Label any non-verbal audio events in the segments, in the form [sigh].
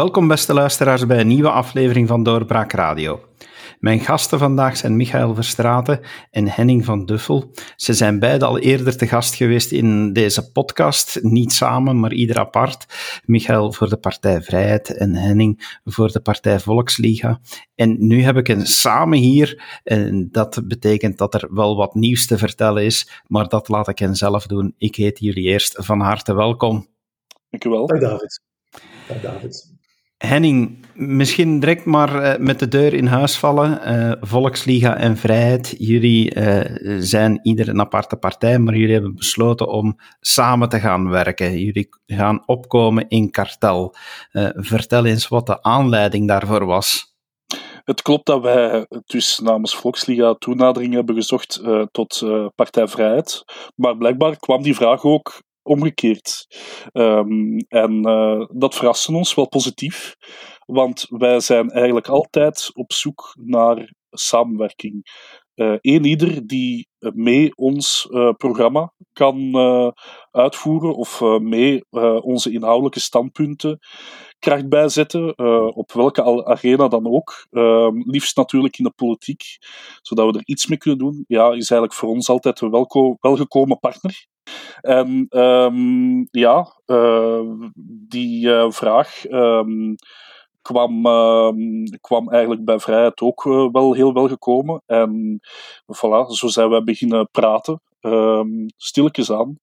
Welkom beste luisteraars bij een nieuwe aflevering van Doorbraak Radio. Mijn gasten vandaag zijn Michael Verstraten en Henning van Duffel. Ze zijn beide al eerder te gast geweest in deze podcast, niet samen, maar ieder apart. Michael voor de Partij Vrijheid en Henning voor de Partij Volksliga. En nu heb ik hen samen hier, en dat betekent dat er wel wat nieuws te vertellen is, maar dat laat ik hen zelf doen. Ik heet jullie eerst van harte welkom. Dank u wel. Dag David. Dag David. Henning, misschien direct maar uh, met de deur in huis vallen. Uh, Volksliga en Vrijheid, jullie uh, zijn ieder een aparte partij, maar jullie hebben besloten om samen te gaan werken. Jullie gaan opkomen in kartel. vertel eens wat de aanleiding daarvoor was. Het klopt dat wij dus namens Volksliga toenadering hebben gezocht tot Partij Vrijheid, maar blijkbaar kwam die vraag ook omgekeerd. Um, en uh, dat verraste ons wel positief, want wij zijn eigenlijk altijd op zoek naar samenwerking. Uh, een ieder die mee ons programma kan uitvoeren of mee onze inhoudelijke standpunten kracht bijzetten, op welke arena dan ook. Ehm, liefst natuurlijk in de politiek, zodat we er iets mee kunnen doen. Ja, is eigenlijk voor ons altijd een welgekomen partner. En um, ja, uh, die uh, vraag um, kwam, uh, kwam eigenlijk bij Vrijheid ook eh, wel heel wel gekomen. En voilà, zo zijn wij beginnen praten, stilletjes aan.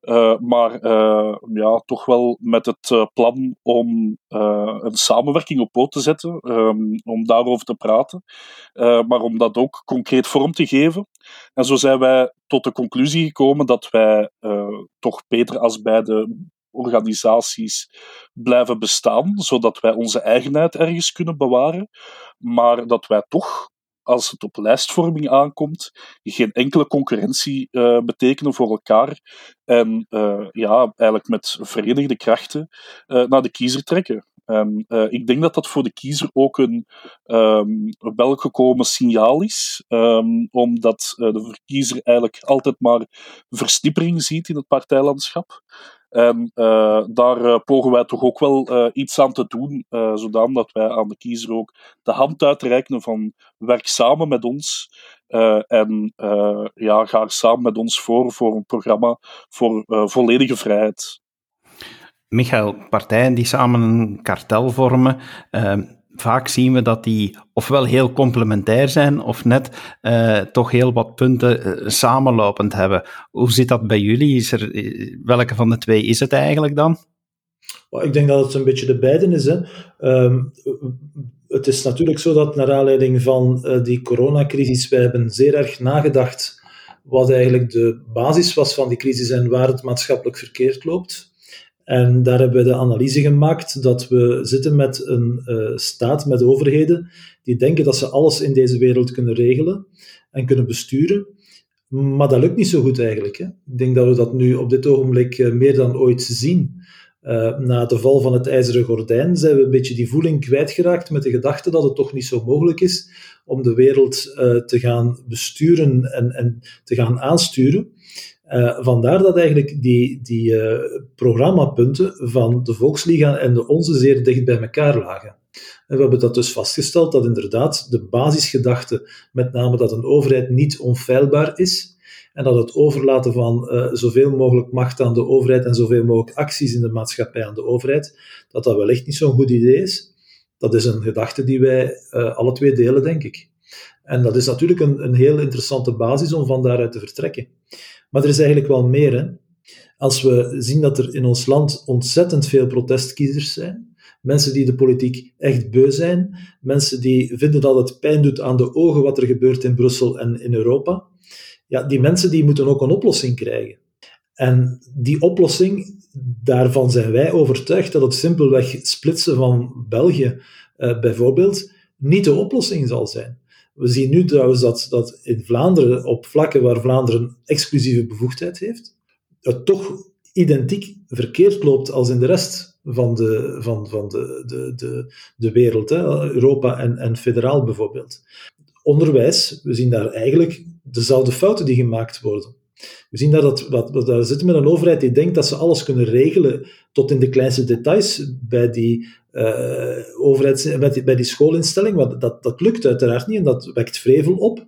Uh, maar uh, ja, toch wel met het uh, plan om een samenwerking op poot te zetten, um, om daarover te praten, maar om dat ook concreet vorm te geven. En zo zijn wij tot de conclusie gekomen dat wij toch beter als beide organisaties blijven bestaan, zodat wij onze eigenheid ergens kunnen bewaren, maar dat wij toch als het op lijstvorming aankomt, geen enkele concurrentie uh, betekenen voor elkaar. En uh, ja, eigenlijk met verenigde krachten uh, naar de kiezer trekken. En ik denk dat dat voor de kiezer ook een um, welgekomen signaal is, um, omdat de kiezer eigenlijk altijd maar versnippering ziet in het partijlandschap. En uh, daar uh, pogen wij toch ook wel uh, iets aan te doen, zodat wij aan de kiezer ook de hand uitreiken van werk samen met ons en ja, ga samen met ons voor voor een programma voor volledige vrijheid. Michael, partijen die samen een kartel vormen, vaak zien we dat die ofwel heel complementair zijn of net uh, toch heel wat punten uh, samenlopend hebben. Hoe zit dat bij jullie? Is er, eh, welke van de twee is het eigenlijk dan? ik denk dat het een beetje de beiden is. Um, het is natuurlijk zo dat naar aanleiding van die coronacrisis, wij hebben zeer erg nagedacht wat eigenlijk de basis was van die crisis en waar het maatschappelijk verkeerd loopt. En daar hebben we de analyse gemaakt dat we zitten met een uh, staat, met overheden, die denken dat ze alles in deze wereld kunnen regelen en kunnen besturen. Maar dat lukt niet zo goed eigenlijk. Hè? Ik denk dat we dat nu op dit ogenblik uh, meer dan ooit zien. Uh, na de val van het ijzeren gordijn zijn we een beetje die voeling kwijtgeraakt met de gedachte dat het toch niet zo mogelijk is om de wereld te gaan besturen en, en te gaan aansturen. Uh, vandaar dat eigenlijk die, die programmapunten van de Volksliga en de onze zeer dicht bij elkaar lagen. En we hebben dat dus vastgesteld dat inderdaad de basisgedachte, met name dat een overheid niet onfeilbaar is, en dat het overlaten van uh, zoveel mogelijk macht aan de overheid en zoveel mogelijk acties in de maatschappij aan de overheid, dat dat wellicht niet zo'n goed idee is. Dat is een gedachte die wij alle twee delen, denk ik. En dat is natuurlijk een, een heel interessante basis om van daaruit te vertrekken. Maar er is eigenlijk wel meer. Hè? Als we zien dat er in ons land ontzettend veel protestkiezers zijn, mensen die de politiek echt beu zijn, mensen die vinden dat het pijn doet aan de ogen wat er gebeurt in Brussel en in Europa, ja, die mensen die moeten ook een oplossing krijgen. En die oplossing, daarvan zijn wij overtuigd dat het simpelweg splitsen van België uh, bijvoorbeeld niet de oplossing zal zijn. We zien nu trouwens dat, dat in Vlaanderen, op vlakken waar Vlaanderen exclusieve bevoegdheid heeft, het toch identiek verkeerd loopt als in de rest van de, van, van de, de, de, de wereld, hè? Europa en, en federaal bijvoorbeeld. Onderwijs, we zien daar eigenlijk dezelfde fouten die gemaakt worden. We zien dat, dat, dat zitten met een overheid die denkt dat ze alles kunnen regelen tot in de kleinste details bij die overheid, bij, bij die schoolinstelling. Want dat, dat lukt uiteraard niet en dat wekt vrevel op.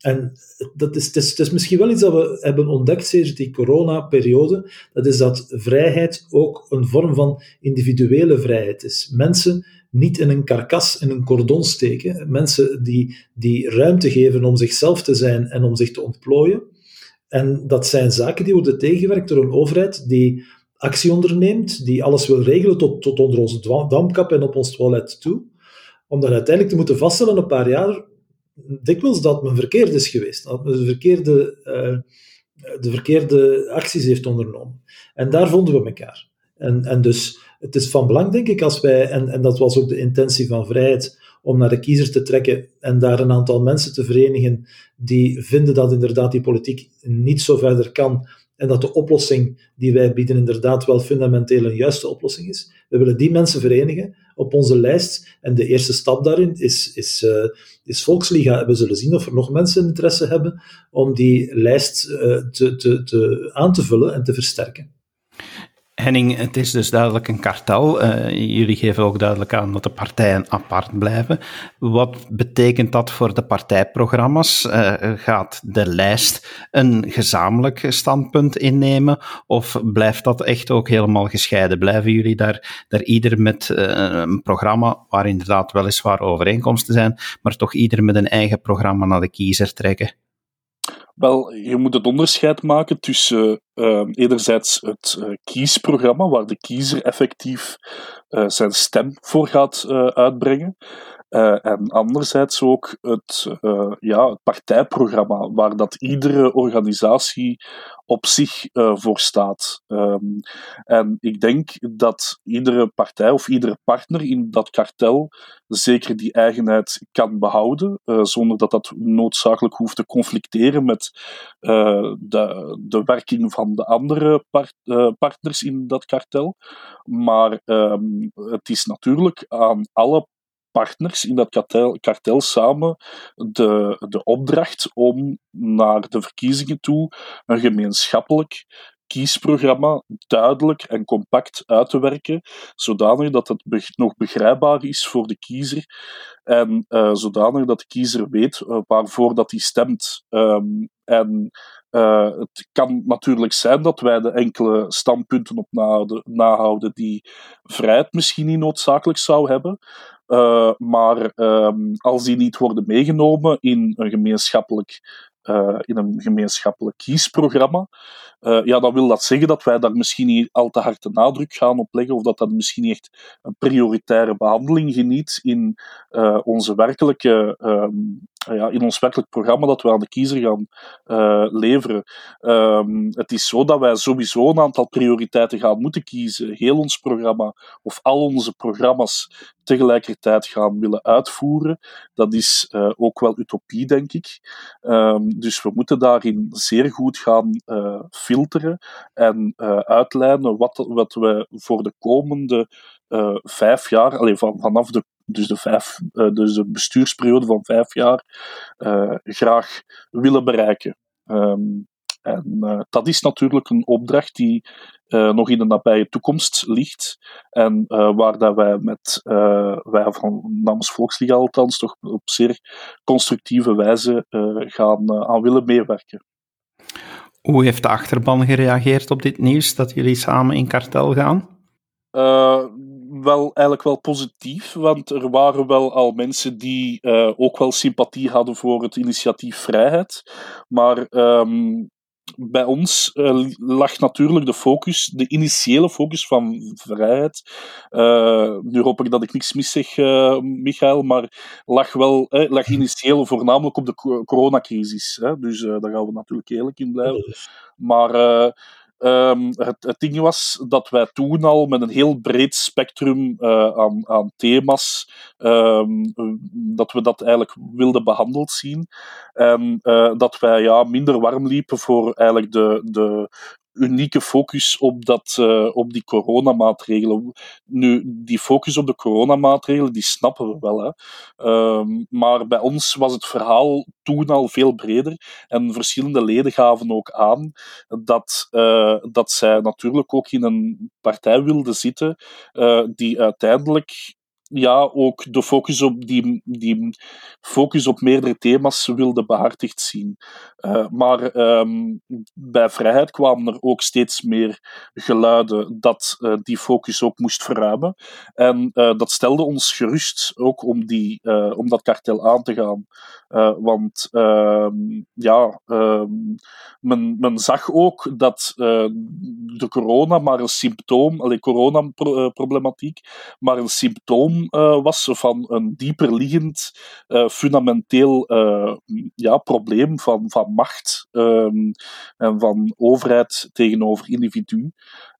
En dat is, het, is, het is misschien wel iets dat we hebben ontdekt sinds die corona-periode. Dat is dat vrijheid ook een vorm van individuele vrijheid is. Mensen niet in een karkas, in een cordon steken. Mensen die, die ruimte geven om zichzelf te zijn en om zich te ontplooien. En dat zijn zaken die worden tegengewerkt door een overheid die actie onderneemt, die alles wil regelen tot, tot onder onze damkap en op ons toilet toe. Om dan uiteindelijk te moeten vaststellen, een paar jaar, dikwijls dat men verkeerd is geweest. Dat men de verkeerde, uh, de verkeerde acties heeft ondernomen. En daar vonden we elkaar. En, en dus het is van belang, denk ik, als wij, en, en dat was ook de intentie van vrijheid, om naar de kiezer te trekken en daar een aantal mensen te verenigen die vinden dat inderdaad die politiek niet zo verder kan en dat de oplossing die wij bieden inderdaad wel fundamenteel een juiste oplossing is. We willen die mensen verenigen op onze lijst en de eerste stap daarin is, is, uh, is Volksliga. We zullen zien of er nog mensen interesse hebben om die lijst uh, te, te, te, aan te vullen en te versterken. Henning, het is dus duidelijk een kartel. Uh, jullie geven ook duidelijk aan dat de partijen apart blijven. Wat betekent dat voor de partijprogramma's? Uh, gaat de lijst een gezamenlijk standpunt innemen? Of blijft dat echt ook helemaal gescheiden? Blijven jullie daar, daar ieder met uh, een programma waar inderdaad weliswaar overeenkomsten zijn, maar toch ieder met een eigen programma naar de kiezer trekken? Wel, je moet het onderscheid maken tussen uh, enerzijds het uh, kiesprogramma, waar de kiezer effectief uh, zijn stem voor gaat uitbrengen. En anderzijds ook het, ja, het partijprogramma, waar dat iedere organisatie op zich voor staat. Um, en ik denk dat iedere partij of iedere partner in dat kartel zeker die eigenheid kan behouden, zonder dat dat noodzakelijk hoeft te conflicteren met de, de werking van de andere part, uh, partners in dat kartel. Maar um, het is natuurlijk aan alle partners in dat kartel, samen de, de opdracht om naar de verkiezingen toe een gemeenschappelijk kiesprogramma duidelijk en compact uit te werken, zodanig dat het nog begrijpbaar is voor de kiezer en uh, zodanig dat de kiezer weet uh, waarvoor dat hij stemt. Um, en uh, het kan natuurlijk zijn dat wij de enkele standpunten op nahouden die vrijheid misschien niet noodzakelijk zou hebben. Uh, maar um, als die niet worden meegenomen in een gemeenschappelijk uh, in een gemeenschappelijk kiesprogramma, uh, ja, dan wil dat zeggen dat wij daar misschien niet al te hard de nadruk gaan op leggen, of dat dat misschien niet echt een prioritaire behandeling geniet in onze werkelijke um, ja, in ons werkelijk programma dat we aan de kiezer gaan uh, leveren. Um, het is zo dat wij sowieso een aantal prioriteiten gaan moeten kiezen. Heel ons programma, of al onze programma's tegelijkertijd gaan willen uitvoeren. Dat is uh, ook wel utopie, denk ik. Um, dus we moeten daarin zeer goed gaan uh, filteren en uitlijnen wat, wat we voor de komende vijf jaar, van, vanaf de dus de, vijf, uh, dus de bestuursperiode van vijf jaar, uh, graag willen bereiken. Um, en uh, dat is natuurlijk een opdracht die nog in de nabije toekomst ligt. En waar dat wij met, wij van namens Volksliga althans, toch op zeer constructieve wijze gaan aan willen meewerken. Hoe heeft de achterban gereageerd op dit nieuws dat jullie samen in kartel gaan? Wel eigenlijk wel positief, want er waren wel al mensen die uh, ook wel sympathie hadden voor het initiatief Vrijheid. Maar um, bij ons uh, lag natuurlijk de focus, de initiële focus van vrijheid. Uh, nu hoop ik dat ik niks mis zeg, uh, Michael, maar lag wel eh, lag initieel voornamelijk op de coronacrisis. Hè? Dus daar gaan we natuurlijk eerlijk in blijven. Maar Um, het, ding was dat wij toen al met een heel breed spectrum uh, aan, aan, thema's, um, dat we dat eigenlijk wilden behandeld zien. En uh, dat wij ja, minder warm liepen voor eigenlijk de, de unieke focus op, dat, uh, op die coronamaatregelen. Nu, die focus op de coronamaatregelen, die snappen we wel. Hè. Uh, maar bij ons was het verhaal toen al veel breder. En verschillende leden gaven ook aan dat, uh, dat zij natuurlijk ook in een partij wilden zitten die uiteindelijk ja, ook de focus op die, die focus op meerdere thema's wilde behartigd zien. Uh, maar um, bij vrijheid kwamen er ook steeds meer geluiden dat uh, die focus ook moest verruimen. En uh, dat stelde ons gerust ook om, die, om dat kartel aan te gaan. want ehm, ja, ehm, men, men zag ook dat de corona maar een symptoom, alleen coronaproblematiek, maar een symptoom uh, was van een dieperliggend uh, fundamenteel uh, ja, probleem van, van macht um, en van overheid tegenover individu.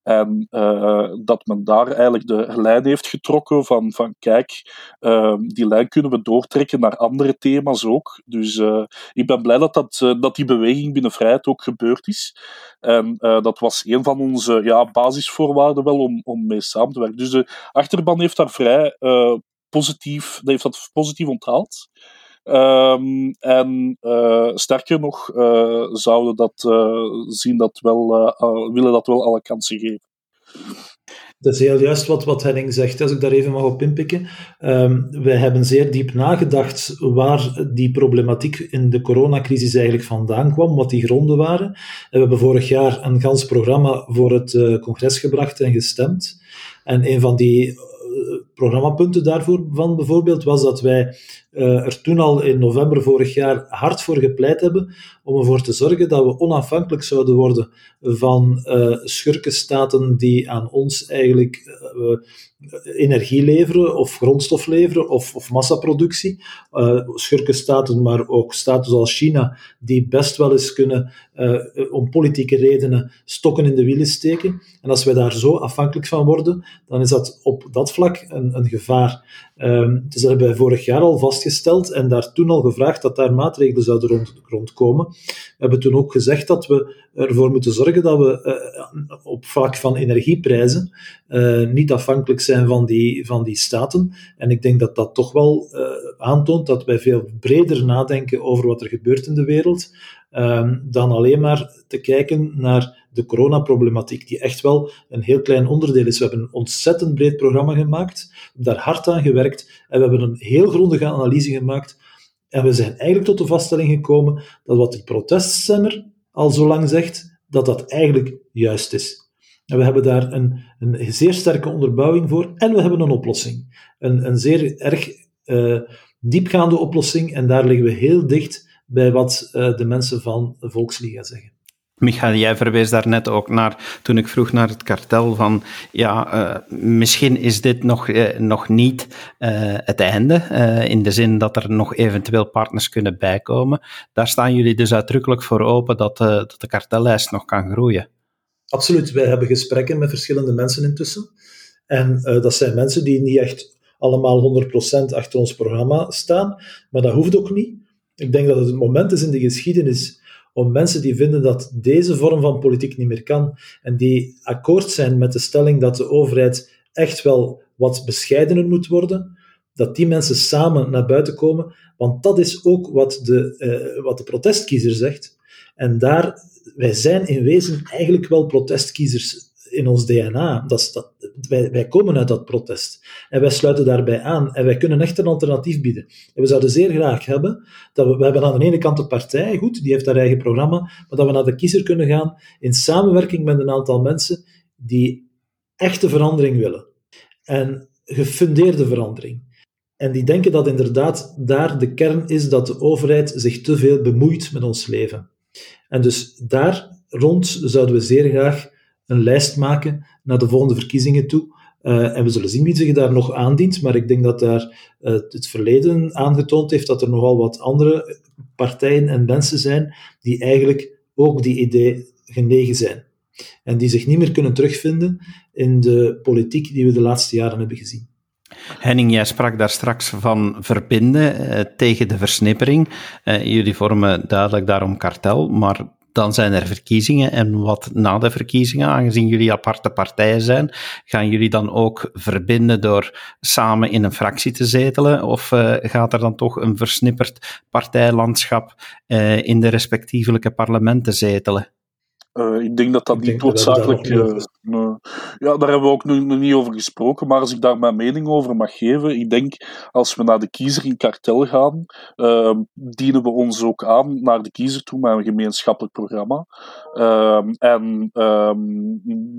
En uh, dat men daar eigenlijk de lijn heeft getrokken van, van kijk, uh, die lijn kunnen we doortrekken naar andere thema's ook. Dus uh, ik ben blij dat, dat, dat die beweging binnen vrijheid ook gebeurd is. En dat was een van onze ja, basisvoorwaarden wel om, om mee samen te werken. Dus de achterban heeft daar vrij positief, heeft dat positief onthaald. Um, en uh, sterker nog, uh, zouden dat uh, zien dat wel, willen dat wel alle kansen geven. Dat is heel juist wat, wat Henning zegt, als ik daar even mag op inpikken. Um, wij hebben zeer diep nagedacht waar die problematiek in de coronacrisis eigenlijk vandaan kwam, wat die gronden waren. En we hebben vorig jaar een gans programma voor het congres gebracht en gestemd. En een van die programmapunten daarvoor van bijvoorbeeld was dat wij uh, er toen al in november vorig jaar hard voor gepleit hebben om ervoor te zorgen dat we onafhankelijk zouden worden van uh, schurkenstaten die aan ons eigenlijk uh, energie leveren of grondstof leveren of, of massaproductie. schurkenstaten, maar ook staten zoals China, die best wel eens kunnen om politieke redenen stokken in de wielen steken. En als wij daar zo afhankelijk van worden, dan is dat op dat vlak een, een gevaar. Um, dus dat hebben wij vorig jaar al vastgesteld en daar toen al gevraagd dat daar maatregelen zouden rond, rondkomen. We hebben toen ook gezegd dat we ervoor moeten zorgen dat we uh, op vlak van energieprijzen uh, niet afhankelijk zijn van die, van die staten. En ik denk dat dat toch wel uh, aantoont dat wij veel breder nadenken over wat er gebeurt in de wereld, um, dan alleen maar te kijken naar de coronaproblematiek, die echt wel een heel klein onderdeel is. We hebben een ontzettend breed programma gemaakt, daar hard aan gewerkt en we hebben een heel grondige analyse gemaakt. En we zijn eigenlijk tot de vaststelling gekomen dat wat die proteststemmer al zo lang zegt, dat dat eigenlijk juist is. En we hebben daar een, een zeer sterke onderbouwing voor en we hebben een oplossing. Een, een zeer erg uh, diepgaande oplossing en daar liggen we heel dicht bij wat uh, de mensen van Volksliga zeggen. Michael, jij verwees daar net ook naar toen ik vroeg naar het kartel van ja, uh, misschien is dit nog, uh, nog niet uh, het einde, in de zin dat er nog eventueel partners kunnen bijkomen. Daar staan jullie dus uitdrukkelijk voor open dat, dat de kartellijst nog kan groeien. Absoluut, wij hebben gesprekken met verschillende mensen intussen. En dat zijn mensen die niet echt allemaal 100% achter ons programma staan, maar dat hoeft ook niet. Ik denk dat het het moment is in de geschiedenis om mensen die vinden dat deze vorm van politiek niet meer kan en die akkoord zijn met de stelling dat de overheid echt wel wat bescheidener moet worden, dat die mensen samen naar buiten komen, want dat is ook wat de, uh, wat de protestkiezer zegt. En daar, wij zijn in wezen eigenlijk wel protestkiezers in ons DNA. Dat is dat, wij, wij komen uit dat protest. En wij sluiten daarbij aan. En wij kunnen echt een alternatief bieden. En we zouden zeer graag hebben dat we, we hebben aan de ene kant de partij, goed, die heeft haar eigen programma, maar dat we naar de kiezer kunnen gaan in samenwerking met een aantal mensen die echte verandering willen. En gefundeerde verandering. En die denken dat inderdaad daar de kern is dat de overheid zich te veel bemoeit met ons leven. En dus daar rond zouden we zeer graag een lijst maken naar de volgende verkiezingen toe. Uh, en we zullen zien wie zich daar nog aandient, maar ik denk dat daar uh, het verleden aangetoond heeft dat er nogal wat andere partijen en mensen zijn die eigenlijk ook die idee genegen zijn. En die zich niet meer kunnen terugvinden in de politiek die we de laatste jaren hebben gezien. Henning, jij sprak daar straks van verbinden eh, tegen de versnippering. Uh, jullie vormen duidelijk daarom kartel, maar dan zijn er verkiezingen. En wat na de verkiezingen, aangezien jullie aparte partijen zijn, gaan jullie dan ook verbinden door samen in een fractie te zetelen? Of uh, gaat er dan toch een versnipperd partijlandschap uh, in de respectievelijke parlementen zetelen? Uh, ik denk dat dat niet noodzakelijk. Uh, ja, daar hebben we ook nog, niet over gesproken. Maar als ik daar mijn mening over mag geven, ik denk als we naar de kiezer in kartel gaan, uh, dienen we ons ook aan naar de kiezer toe met een gemeenschappelijk programma. Ehm, en ehm,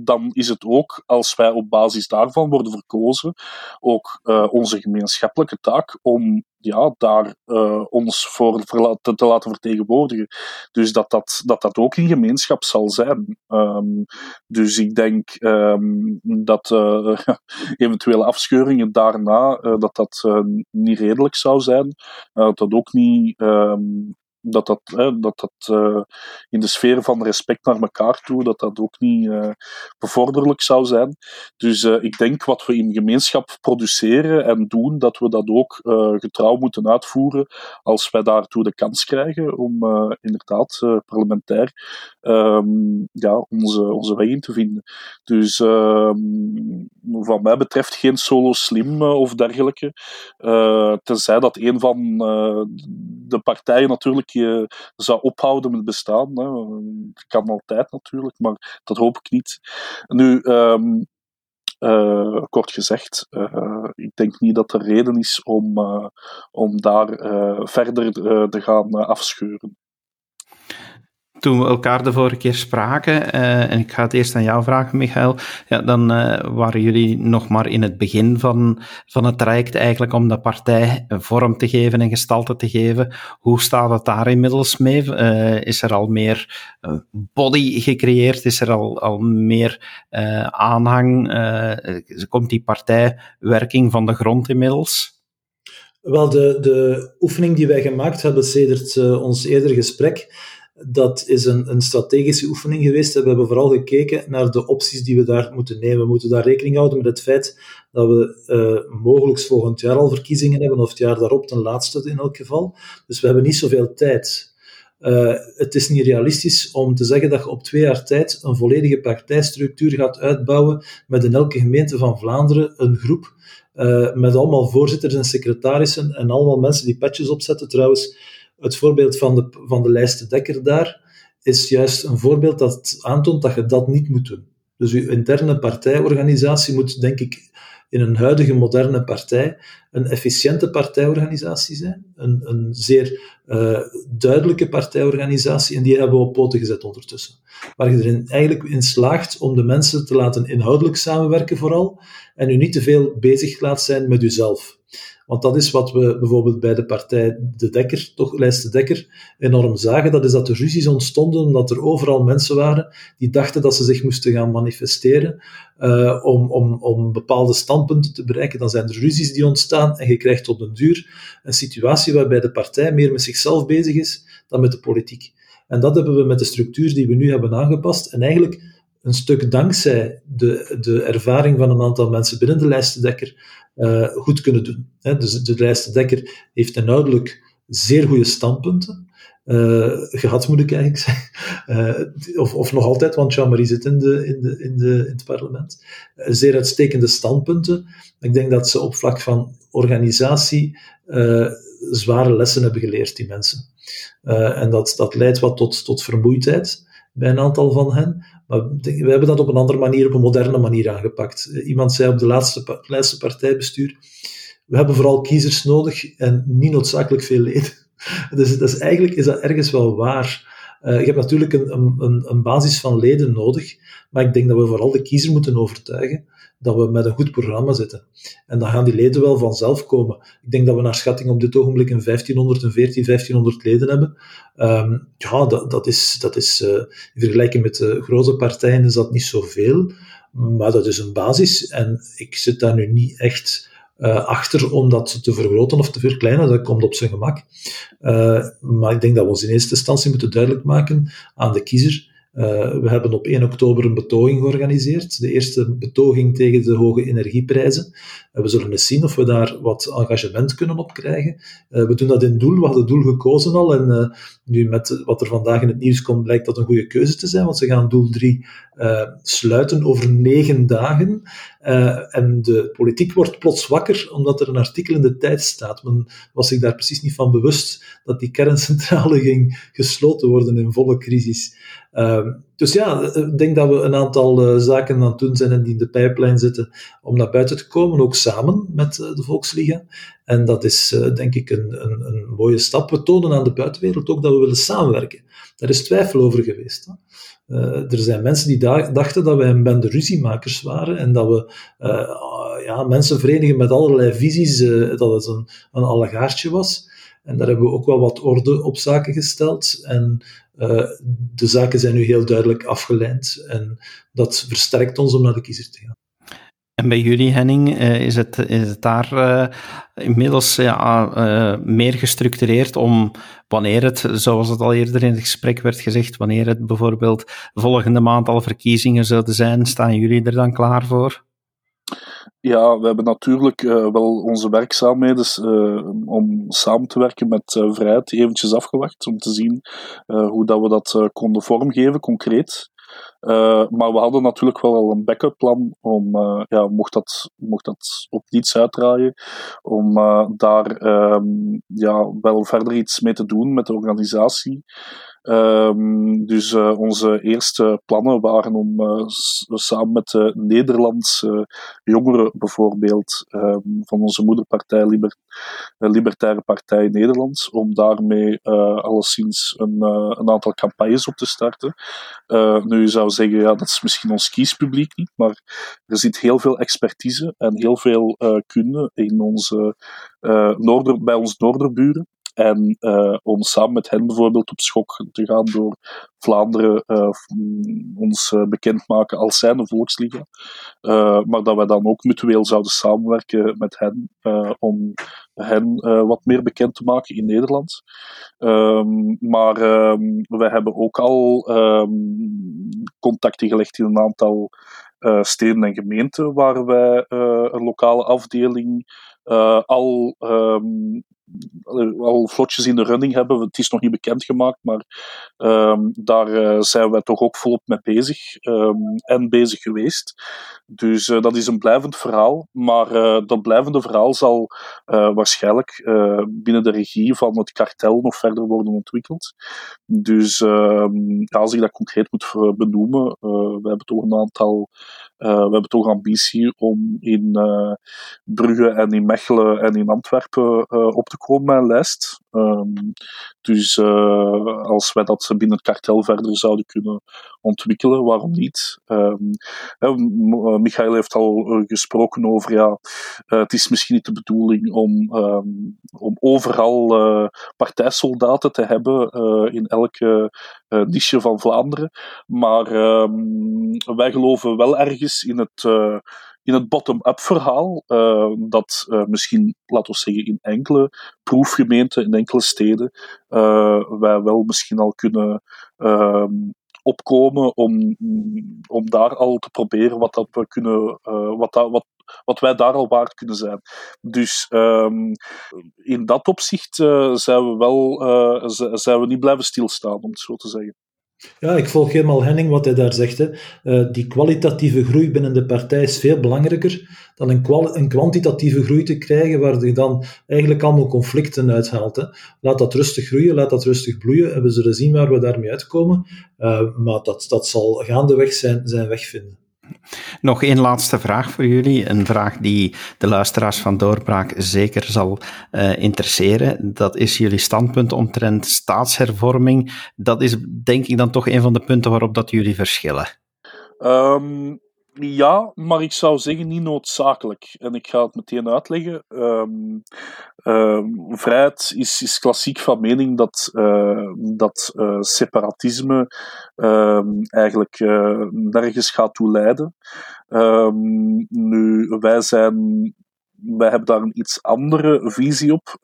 dan is het ook, als wij op basis daarvan worden verkozen, ook onze gemeenschappelijke taak om ja, daar uh, ons voor te, te, laten vertegenwoordigen. Dus dat dat, dat dat ook in gemeenschap zal zijn. Um, dus ik denk um, dat uh, [laughs] eventuele afscheuringen daarna, uh, dat dat niet redelijk zou zijn. dat dat ook niet um, dat dat, hè, dat, dat uh, in de sfeer van respect naar elkaar toe, dat dat ook niet uh, bevorderlijk zou zijn. Dus uh, ik denk wat we in gemeenschap produceren en doen, dat we dat ook getrouw moeten uitvoeren als wij daartoe de kans krijgen om inderdaad parlementair um, ja, onze, onze weg in te vinden. Dus um, wat mij betreft geen solo slim of dergelijke, tenzij dat een van de partijen natuurlijk zou ophouden met bestaan. Hè. Dat kan altijd natuurlijk, maar dat hoop ik niet. Nu, um, uh, kort gezegd, uh, ik denk niet dat er reden is om, uh, om daar verder te gaan afscheuren toen we elkaar de vorige keer spraken, uh, en ik ga het eerst aan jou vragen, Michael, ja, dan uh, waren jullie nog maar in het begin van, van het traject eigenlijk om de partij vorm te geven en gestalte te geven. Hoe staat het daar inmiddels mee? Uh, is er al meer body gecreëerd? Is er al, al meer aanhang? komt die partijwerking van de grond inmiddels? Wel, de, de oefening die wij gemaakt hebben sedert ons eerder gesprek, dat is een, een, strategische oefening geweest. We hebben vooral gekeken naar de opties die we daar moeten nemen. We moeten daar rekening houden met het feit dat we uh, mogelijk volgend jaar al verkiezingen hebben, of het jaar daarop ten laatste in elk geval. Dus we hebben niet zoveel tijd. Uh, het is niet realistisch om te zeggen dat je op twee jaar tijd een volledige partijstructuur gaat uitbouwen met in elke gemeente van Vlaanderen een groep uh, met allemaal voorzitters en secretarissen en allemaal mensen die petjes opzetten. Trouwens, het voorbeeld van de, van de lijst Dekker daar is juist een voorbeeld dat aantoont dat je dat niet moet doen. Dus je interne partijorganisatie moet, denk ik, in een huidige moderne partij een efficiënte partijorganisatie zijn. Een, een zeer uh, duidelijke partijorganisatie. En die hebben we op poten gezet ondertussen. Waar je erin eigenlijk in slaagt om de mensen te laten inhoudelijk samenwerken vooral. En u niet te veel bezig laat zijn met uzelf. Want dat is wat we bijvoorbeeld bij de partij De Dekker, toch lijst De Dekker, enorm zagen. Dat is dat er ruzies ontstonden omdat er overal mensen waren die dachten dat ze zich moesten gaan manifesteren uh, om, om, om bepaalde standpunten te bereiken. Dan zijn er ruzies die ontstaan en je krijgt op den duur een situatie waarbij de partij meer met zichzelf bezig is dan met de politiek. En dat hebben we met de structuur die we nu hebben aangepast. En eigenlijk een stuk dankzij de, de ervaring van een aantal mensen binnen de lijstendekker uh, goed kunnen doen. Dus de lijstendekker heeft inhoudelijk zeer goede standpunten. Uh, gehad, moet ik eigenlijk [laughs] zeggen. Uh, of, of nog altijd, want Jean-Marie zit in, de, in, de, in, het parlement. Zeer uitstekende standpunten. Ik denk dat ze op vlak van organisatie zware lessen hebben geleerd, die mensen. en dat, dat leidt wat tot, tot vermoeidheid bij een aantal van hen. Maar we hebben dat op een andere manier, op een moderne manier aangepakt. Iemand zei op de laatste, laatste partijbestuur, we hebben vooral kiezers nodig en niet noodzakelijk veel leden. [laughs] Dus, dus eigenlijk is dat ergens wel waar. Uh, je hebt natuurlijk een, een, een basis van leden nodig, maar ik denk dat we vooral de kiezer moeten overtuigen dat we met een goed programma zitten. En dan gaan die leden wel vanzelf komen. Ik denk dat we naar schatting op dit ogenblik een 1514, 1500 leden hebben. Um, ja, dat, dat is, dat is uh, in vergelijking met de grote partijen is dat niet zoveel, maar dat is een basis. En ik zit daar nu niet echt uh, achter om dat te vergroten of te verkleinen. Dat komt op zijn gemak. Uh, maar ik denk dat we ons in eerste instantie moeten duidelijk maken aan de kiezer we hebben op 1 oktober een betoging georganiseerd. De eerste betoging tegen de hoge energieprijzen. We zullen eens zien of we daar wat engagement kunnen op krijgen. we doen dat in doel. We hadden doel gekozen al. En nu met wat er vandaag in het nieuws komt, blijkt dat een goede keuze te zijn. Want ze gaan doel 3 sluiten over negen dagen. en de politiek wordt plots wakker omdat er een artikel in de tijd staat. Men was zich daar precies niet van bewust dat die kerncentrale [laughs] ging gesloten worden in volle crisis. Ehm, dus ja, ik denk dat we een aantal uh, zaken aan het doen zijn en die in de pijplijn zitten om naar buiten te komen, ook samen met uh, de Volksliga. En dat is denk ik een, een, een, mooie stap. We tonen aan de buitenwereld ook dat we willen samenwerken. Daar is twijfel over geweest. Hè. er zijn mensen die dachten dat wij een bende ruziemakers waren en dat we ja, mensen verenigen met allerlei visies, dat het een, een allegaartje was. En daar hebben we ook wel wat orde op zaken gesteld. En uh, de zaken zijn nu heel duidelijk afgeleid. En dat versterkt ons om naar de kiezer te gaan. En bij jullie, Henning, uh, is, het, is het daar uh, inmiddels ja, meer gestructureerd om wanneer het, zoals het al eerder in het gesprek werd gezegd, wanneer het bijvoorbeeld volgende maand al verkiezingen zouden zijn, staan jullie er dan klaar voor? Ja, we hebben natuurlijk uh, wel onze werkzaamheden uh, om samen te werken met uh, Vrijheid eventjes afgewacht, om te zien hoe dat we dat konden vormgeven, concreet. maar we hadden natuurlijk wel al een backup plan om, ja, mocht, dat, mocht dat op niets uitdraaien, om daar ehm, ja, wel verder iets mee te doen met de organisatie. Um, dus uh, onze eerste plannen waren om uh, samen met de Nederlandse jongeren bijvoorbeeld um, van onze moederpartij Liber Libertaire Partij Nederland, om daarmee alleszins een, een aantal campagnes op te starten. nu je zou zeggen, ja, dat is misschien ons kiespubliek niet, maar er zit heel veel expertise en heel veel kunde in onze, noorder, bij onze noorderburen. En uh, om samen met hen bijvoorbeeld op schok te gaan door Vlaanderen uh, ons uh, bekendmaken als zijnde volksliga. maar dat wij dan ook mutueel zouden samenwerken met hen om hen wat meer bekend te maken in Nederland. Um, maar um, wij hebben ook al um, contacten gelegd in een aantal steden en gemeenten waar wij een lokale afdeling al um, al vlotjes in de running hebben. Het is nog niet bekendgemaakt, maar um, daar uh, zijn wij toch ook volop mee bezig um, en bezig geweest. Dus uh, dat is een blijvend verhaal, maar dat blijvende verhaal zal waarschijnlijk binnen de regie van het kartel nog verder worden ontwikkeld. Dus ehm, als ik dat concreet moet benoemen, we hebben toch een aantal we hebben toch ambitie om in Brugge en in Mechelen en in Antwerpen op te met een lijst. Um, dus als wij dat binnen het kartel verder zouden kunnen ontwikkelen, waarom niet? Um, Michael heeft al gesproken over, ja, het is misschien niet de bedoeling om, um, om overal partijsoldaten te hebben in elke niche van Vlaanderen. Maar wij geloven wel ergens in het, in het bottom-up verhaal, uh, dat uh, misschien, laten we zeggen, in enkele proefgemeenten, in enkele steden, wij wel misschien al kunnen ehm, opkomen om, om daar al te proberen wat, dat we kunnen, wat, dat, wat, wij daar al waard kunnen zijn. Dus um, in dat opzicht zijn we wel zijn we niet blijven stilstaan, om het zo te zeggen. Ja, ik volg helemaal Henning wat hij daar zegt. Hè. Uh, die kwalitatieve groei binnen de partij is veel belangrijker dan een, een, kwantitatieve groei te krijgen waar je dan eigenlijk allemaal conflicten uithaalt. Hè. Laat dat rustig groeien, laat dat rustig bloeien en we zullen zien waar we daarmee uitkomen. Uh, maar dat, dat zal gaandeweg zijn, zijn weg vinden. Nog één laatste vraag voor jullie. Een vraag die de luisteraars van Doorbraak zeker zal uh, interesseren. Dat is jullie standpunt omtrent staatshervorming. Dat is denk ik dan toch een van de punten waarop dat jullie verschillen. Um, ja, maar ik zou zeggen niet noodzakelijk. En ik ga het meteen uitleggen. Um, vrijheid is, is klassiek van mening dat, uh, dat uh, separatisme um, eigenlijk uh, nergens gaat toe leiden. nu, wij zijn wij hebben daar een iets andere visie op,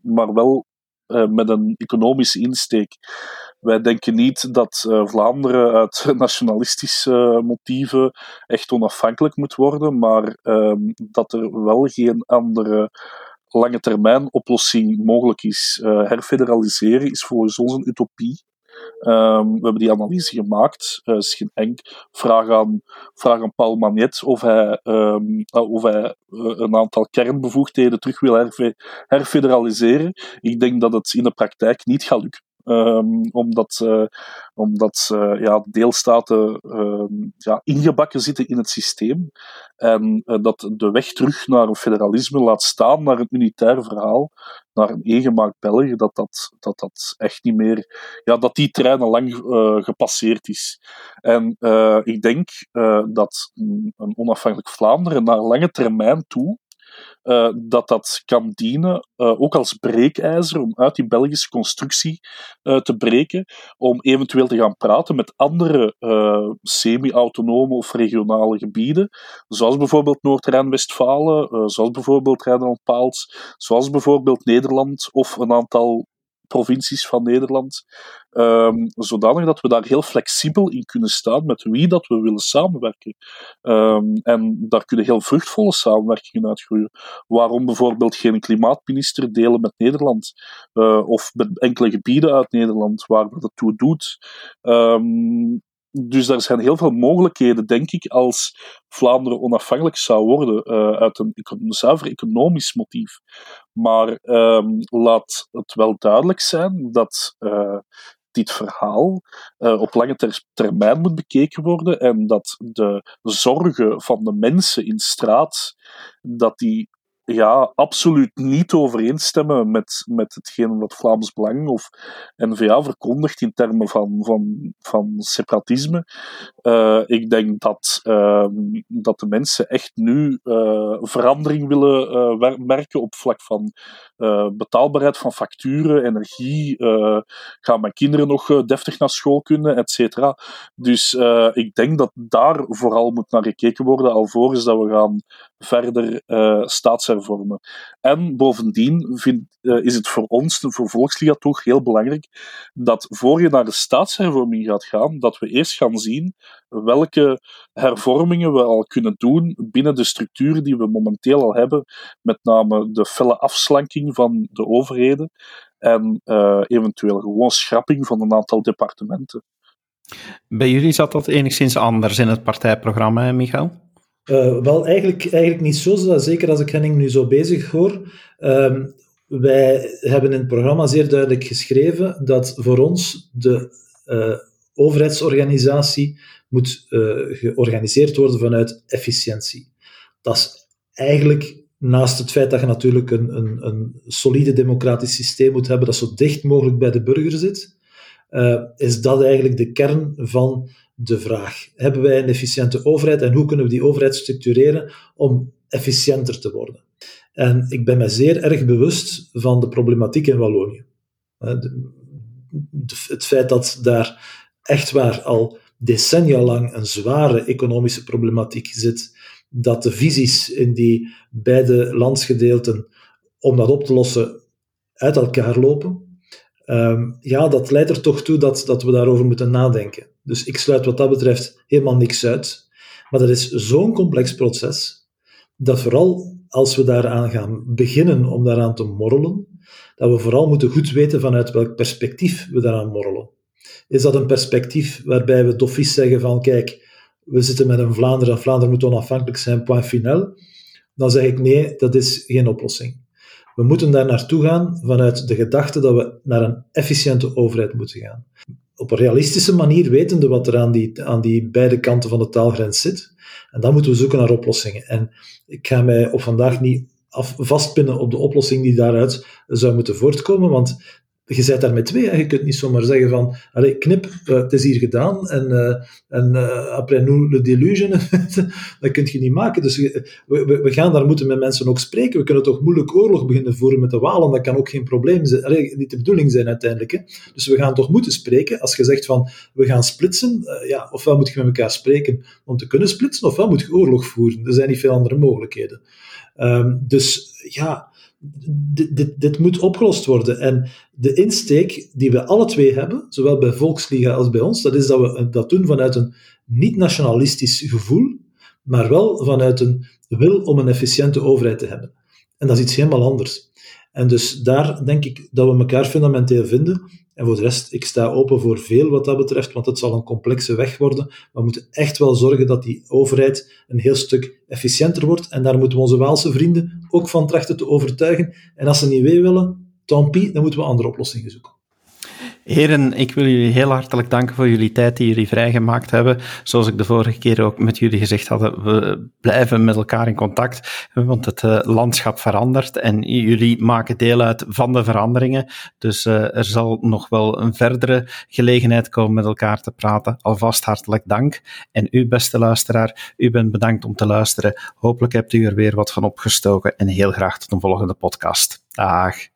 maar wel met een economische insteek. Wij denken niet dat Vlaanderen uit [laughs] nationalistische motieven echt onafhankelijk moet worden, maar ehm, dat er wel geen andere lange termijn oplossing mogelijk is. herfederaliseren is volgens ons een utopie. Um, we hebben die analyse gemaakt. Uh, is geen enk. Vraag aan, vraag aan Paul Magnet of hij, um, of hij uh, een aantal kernbevoegdheden terug wil herfederaliseren. Ik denk dat het in de praktijk niet gaat lukken. Um, omdat uh, omdat uh, ja, deelstaten uh, ja, ingebakken zitten in het systeem. En uh, dat de weg terug naar een federalisme laat staan, naar een unitair verhaal, naar een eengemaakt België, dat dat, dat dat echt niet meer. Ja, dat die trein al lang gepasseerd is. En ik denk dat een onafhankelijk Vlaanderen naar lange termijn toe uh, dat dat kan dienen, uh, ook als breekijzer, om uit die Belgische constructie uh, te breken, om eventueel te gaan praten met andere semi-autonome of regionale gebieden, zoals bijvoorbeeld Noord-Rijn-Westfalen, zoals bijvoorbeeld Rijnland-Paals, zoals bijvoorbeeld Nederland of een aantal provincies van Nederland, um, zodanig dat we daar heel flexibel in kunnen staan met wie dat we willen samenwerken. Um, en daar kunnen heel vruchtvolle samenwerkingen uitgroeien. Waarom bijvoorbeeld geen klimaatminister delen met Nederland? Uh, of met enkele gebieden uit Nederland waar dat toe doet. Um, dus er zijn heel veel mogelijkheden, denk ik, als Vlaanderen onafhankelijk zou worden uh, uit een, zuiver economisch motief. Maar um, laat het wel duidelijk zijn dat uh, dit verhaal uh, op lange ter termijn moet bekeken worden en dat de zorgen van de mensen in straat dat die ja, absoluut niet overeenstemmen met, met hetgeen wat Vlaams Belang of N-VA verkondigt in termen van, van, van separatisme. Uh, ik denk dat, uh, dat de mensen echt nu uh, verandering willen merken op vlak van betaalbaarheid van facturen, energie, gaan mijn kinderen nog deftig naar school kunnen, et cetera. Dus ik denk dat daar vooral moet naar gekeken worden, alvorens dat we gaan verder staatshervormen vormen. En bovendien vind, uh, is het voor ons, voor Volksliga, toch heel belangrijk dat voor je naar de staatshervorming gaat gaan, dat we eerst gaan zien welke hervormingen we al kunnen doen binnen de structuren die we momenteel al hebben, met name de felle afslanking van de overheden en uh, eventueel gewoon schrapping van een aantal departementen. Bij jullie zat dat enigszins anders in het partijprogramma, Michael? Uh, wel, eigenlijk, eigenlijk niet zo, zeker als ik Henning nu zo bezig hoor. Um, wij hebben in het programma zeer duidelijk geschreven dat voor ons de uh, overheidsorganisatie moet uh, georganiseerd worden vanuit efficiëntie. Dat is eigenlijk, naast het feit dat je natuurlijk een, een, een solide democratisch systeem moet hebben dat zo dicht mogelijk bij de burger zit, is dat eigenlijk de kern van de vraag. Hebben wij een efficiënte overheid en hoe kunnen we die overheid structureren om efficiënter te worden? En ik ben me zeer erg bewust van de problematiek in Wallonië. Het feit dat daar echt waar al decennia lang een zware economische problematiek zit, dat de visies in die beide landsgedeelten om dat op te lossen uit elkaar lopen, Um, ja, dat leidt er toch toe dat, dat we daarover moeten nadenken. Dus ik sluit wat dat betreft helemaal niks uit. Maar dat is zo'n complex proces, dat vooral als we daaraan gaan beginnen om daaraan te morrelen, dat we vooral moeten goed weten vanuit welk perspectief we daaraan morrelen. Is dat een perspectief waarbij we doffies zeggen van, kijk, we zitten met een Vlaanderen en Vlaanderen moet onafhankelijk zijn, point final? Dan zeg ik nee, dat is geen oplossing. We moeten daar naartoe gaan vanuit de gedachte dat we naar een efficiënte overheid moeten gaan. Op een realistische manier wetende wat er aan die, aan die beide kanten van de taalgrens zit. En dan moeten we zoeken naar oplossingen. En ik ga mij op vandaag niet af, vastpinnen op de oplossing die daaruit zou moeten voortkomen, want je bent daar met twee. Je kunt niet zomaar zeggen van, allez, knip, uh, het is hier gedaan en, uh, en uh, après nous le delusion. [laughs] dat kun je niet maken. Dus we, we, gaan daar moeten met mensen ook spreken. We kunnen toch moeilijk oorlog beginnen voeren met de Walen. Dat kan ook geen probleem zijn. Allee, niet de bedoeling zijn uiteindelijk. Hè. Dus we gaan toch moeten spreken. Als je zegt van, we gaan splitsen, ja, ofwel moet je met elkaar spreken om te kunnen splitsen, ofwel moet je oorlog voeren. Er zijn niet veel andere mogelijkheden. Um, dus ja dit, moet opgelost worden. En de insteek die we alle twee hebben, zowel bij Volksliga als bij ons, dat is dat we dat doen vanuit een niet-nationalistisch gevoel, maar wel vanuit een wil om een efficiënte overheid te hebben. En dat is iets helemaal anders. En dus daar denk ik dat we elkaar fundamenteel vinden. En voor de rest, ik sta open voor veel wat dat betreft, want het zal een complexe weg worden. we moeten echt wel zorgen dat die overheid een heel stuk efficiënter wordt. En daar moeten we onze Waalse vrienden ook van trachten te overtuigen. En als ze niet mee willen, tant dan moeten we andere oplossingen zoeken. Heren, ik wil jullie heel hartelijk danken voor jullie tijd die jullie vrijgemaakt hebben. Zoals ik de vorige keer ook met jullie gezegd had, we blijven met elkaar in contact, want het uh, landschap verandert en jullie maken deel uit van de veranderingen. Dus uh, er zal nog wel een verdere gelegenheid komen met elkaar te praten. Alvast hartelijk dank. En u, beste luisteraar, u bent bedankt om te luisteren. Hopelijk hebt u er weer wat van opgestoken en heel graag tot een volgende podcast. Dag.